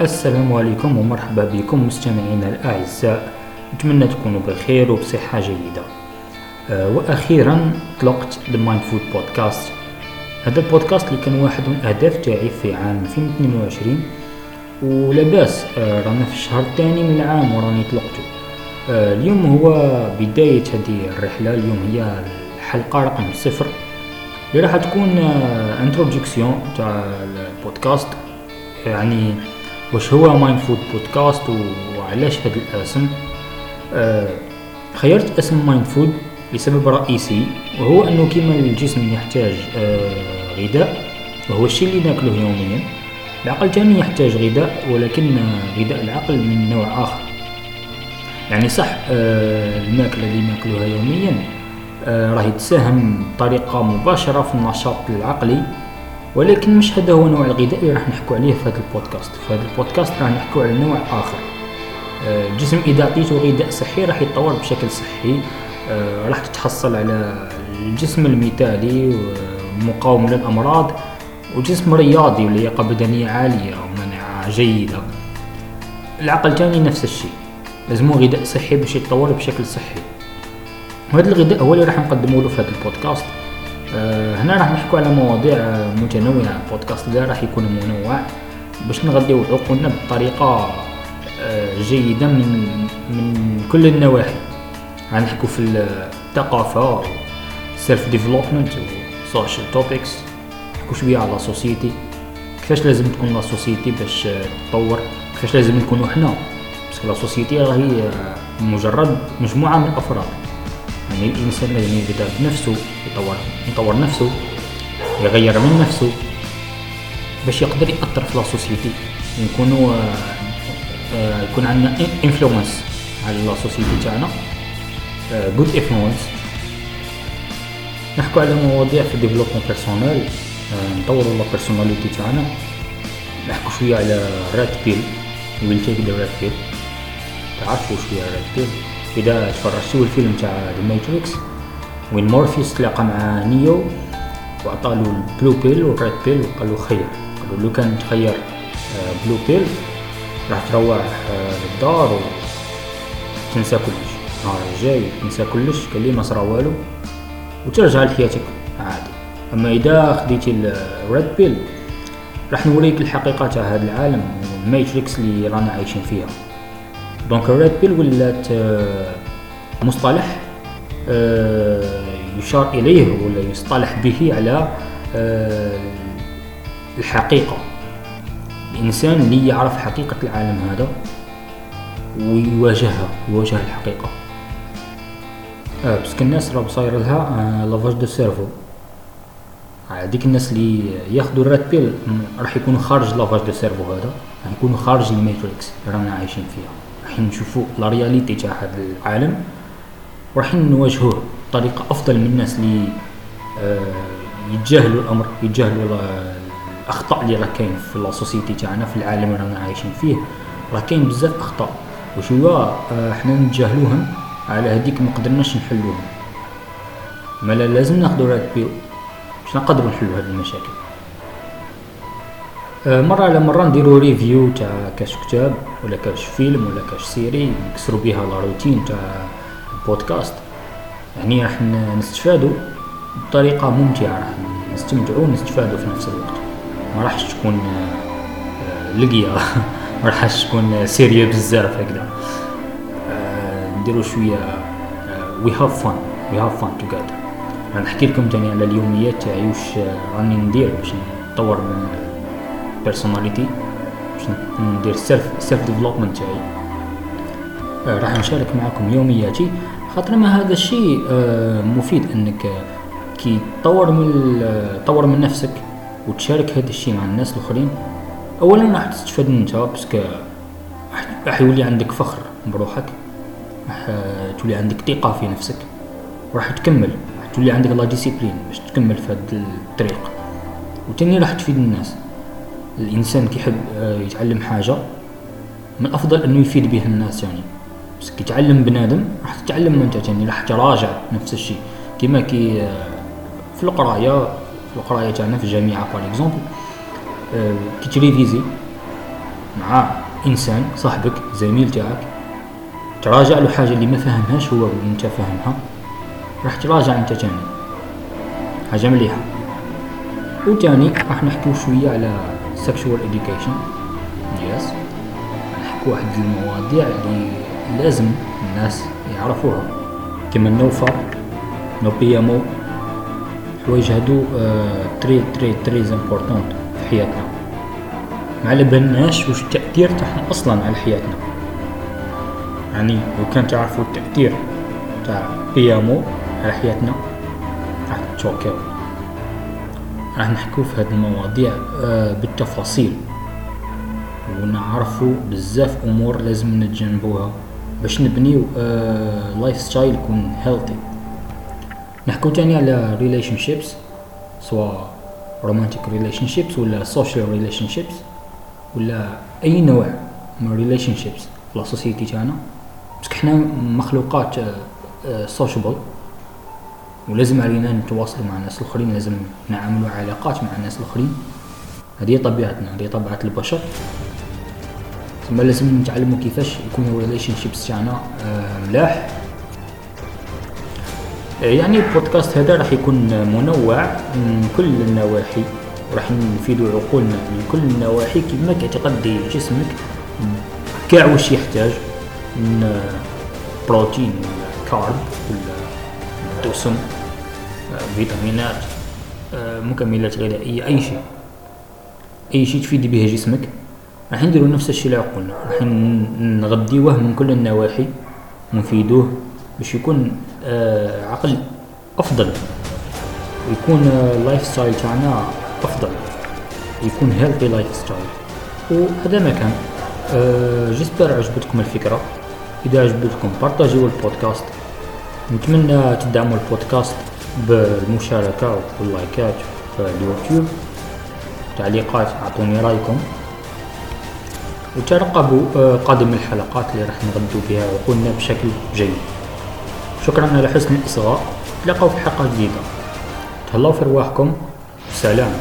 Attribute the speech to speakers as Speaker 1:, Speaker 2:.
Speaker 1: السلام عليكم ومرحبا بكم مستمعينا الأعزاء. نتمنى تكونوا بخير وبصحة جيدة. أه وأخيرا طلقت The Mindful Podcast. هذا البودكاست اللي كان واحد من الأهداف تاعي في عام 2022 ولاباس أه رانا في الشهر الثاني من العام وراني طلقته. أه اليوم هو بداية هذه الرحلة. اليوم هي الحلقة رقم صفر. اللي راح تكون introduction تاع البودكاست. يعني واش هو Mind Food podcast وعلاش هذا الاسم؟ آه خيرت اسم Mind Food لسبب رئيسي وهو أنه كما الجسم يحتاج آه غذاء وهو الشيء اللي ناكله يوميا. العقل تاني يحتاج غذاء ولكن غذاء العقل من نوع آخر. يعني صح آه الماكلة اللي ناكلها يوميا آه راهي تساهم بطريقة مباشرة في النشاط العقلي ولكن مش هذا هو نوع الغذاء اللي راح نحكوا عليه في هذا البودكاست. في هذا البودكاست راح نحكوا على نوع آه الجسم إذا أعطيته غذاء صحي راح يتطور بشكل صحي. آه راح تتحصل على الجسم المثالي ومقاوم للأمراض وجسم رياضي ولياقه بدنية عالية ومناعه جيدة. العقل تاني نفس الشيء. لازمو غذاء صحي باش يتطور بشكل صحي. وهذا الغذاء هو اللي راح نقدمه له في هذا البودكاست. آه هنا راح نحكوا على مواضيع متنوعة. البودكاست ده راح يكون منوع باش نغذيو عقولنا بطريقة آه جيدة من من كل النواحي. راح نحكوا في الثقافة self development social topics نحكوا شوية على société كيفاش لازم تكون la société باش تطور؟ كيفاش لازم نكونوا حنا؟ بس la société راهي مجرد مجموعة من الأفراد. يعني الإنسان لازم يبدا بنفسه يطور يطور نفسه يغير من نفسه باش يقدر يأثر في la société نكونوا آه يكون عندنا influence على la société تاعنا good influence نحكوا على مواضيع في ال développement personnel نطوروا la personnalité تاعنا. نحكوا شوية على red pill we'll take the red pill تعرفوا شوية red pill إذا تفرجتوا الفيلم تاع The Matrix وين مورفيوس تلاقى مع نيو وعطالو ال blue pill وال red pill وقالو خير. قالو لو كان تخير blue pill راح تروح للدار وتنسى كلش. نهار الجاي تنسى كلش كاللي ما صرا والو. وترجع لحياتك عادي. أما إذا خديتي ال red pill راح نوريك الحقيقة تاع هذا العالم ال matrix اللي رانا عايشين فيها. donc ال red pill ولات مصطلح يشار إليه ولا يصطلح به على الحقيقة. الإنسان اللي يعرف حقيقة العالم هذا ويواجهها يواجه الحقيقة. آه بس الناس راه صاير لها lavage de cerveau هذيك الناس اللي ياخذوا ال red pill راح يكونوا خارج lavage de cerveau هذا راح يكونوا خارج ال matrix اللي رانا عايشين فيها. راح نشوفوا la réalité تاع هذا العالم وراح نواجهوه بطريقة أفضل من الناس اللي آه يتجاهلوا الأمر يتجاهلوا الأخطاء اللي راه كاين في ال société تاعنا في العالم اللي رانا عايشين فيه. راه كاين بزاف أخطاء وشوا آه حنا نتجاهلوهم على هذيك ما قدرناش نحلوهم. مالا لازم ناخذ pill باش نقدروا نحلوا هذه المشاكل. مرة على مرة نديرو review تاع كاش كتاب ولا كاش فيلم ولا كاش série نكسرو بها la routine تاع البودكاست. يعني راح نستفادو بطريقة ممتعة راح نستمتعو ونستفادو في نفس الوقت. ما راحش تكون لقية ما راحش تكون sérieux بزاف هكذا. نديرو شوية we have fun we have fun together نحكي لكم تاني على اليوميات تاعي واش راني ندير باش نطور من personality باش ندير self self development تاعي. آه راح نشارك معكم يومياتي خاطر ما هذا الشيء آه مفيد إنك كي تطور من تطور من نفسك وتشارك هذا الشيء مع الناس الآخرين اولا راح تستفاد انت parce que راح يولي عندك فخر بروحك راح تولي عندك ثقة في نفسك وراح تكمل راح تولي عندك la discipline باش تكمل في هذا الطريق. وتاني راح تفيد الناس. الإنسان كيحب يتعلم حاجة من الافضل أنه يفيد به الناس يعني. بس كي تعلم بنادم راح تتعلم انت يعني راح تراجع نفس الشيء. كيما كي في القراية في القراية تاعنا في الجامعة par exemple كي تريفيزي مع إنسان صاحبك زميل تاعك تراجع له حاجة اللي ما فهمهاش هو انت فاهمها راح تراجع انت تاني. حاجة مليحة. وتاني راح نحكيو شوية على sexual education. Yes. نحكو واحد المواضيع اللي لازم الناس يعرفوها. كما ال NoFap no PMO حوايج هادو très très très important في حياتنا. ما على بالناش واش التأثير تاعهم أصلا على حياتنا. يعني لو كان تعرفوا التأثير تاع PMO على حياتنا راح تشوكيو. راح نحكو في هذه المواضيع آه، بالتفاصيل. ونعرفوا بزاف أمور لازم نتجنبوها باش نبنيو life آه، style يكون healthy نحكو تاني على relationships سواء romantic relationships ولا social relationships ولا أي نوع من relationships la société تاعنا. parce que حنا مخلوقات sociable آه، ولازم علينا نتواصلوا مع الناس الآخرين لازم نعملوا علاقات مع الناس الآخرين. هذه طبيعتنا هذه طبيعة البشر. ثم لازم نتعلموا كيفاش يكونوا relationships تاعنا آه، ملاح. آه، يعني البودكاست هذا راح يكون منوع من كل النواحي وراح نفيدوا عقولنا من كل النواحي كيما تعتقد جسمك كاع واش يحتاج من بروتين carb ولا دسم فيتامينات مكملات غذائية أي شيء. أي شيء تفيد به جسمك. راح نديرو نفس الشيء لعقولنا راح نغذيوه من كل النواحي ونفيدوه باش يكون آه عقل أفضل. ويكون ال lifestyle تاعنا أفضل. يكون healthy lifestyle وهذا ما كان. آه j'espère عجبتكم الفكرة. إذا عجبتكم بارطاجيو البودكاست. نتمنى تدعموا البودكاست. بالمشاركة واللايكات في اليوتيوب. تعليقات أعطوني رأيكم. وترقبوا آه، قادم الحلقات اللي راح نغذو بها عقولنا بشكل جيد. شكرا على حسن الإصغاء. نتلاقوا في حلقة جديدة. تهلاو في رواحكم سلام.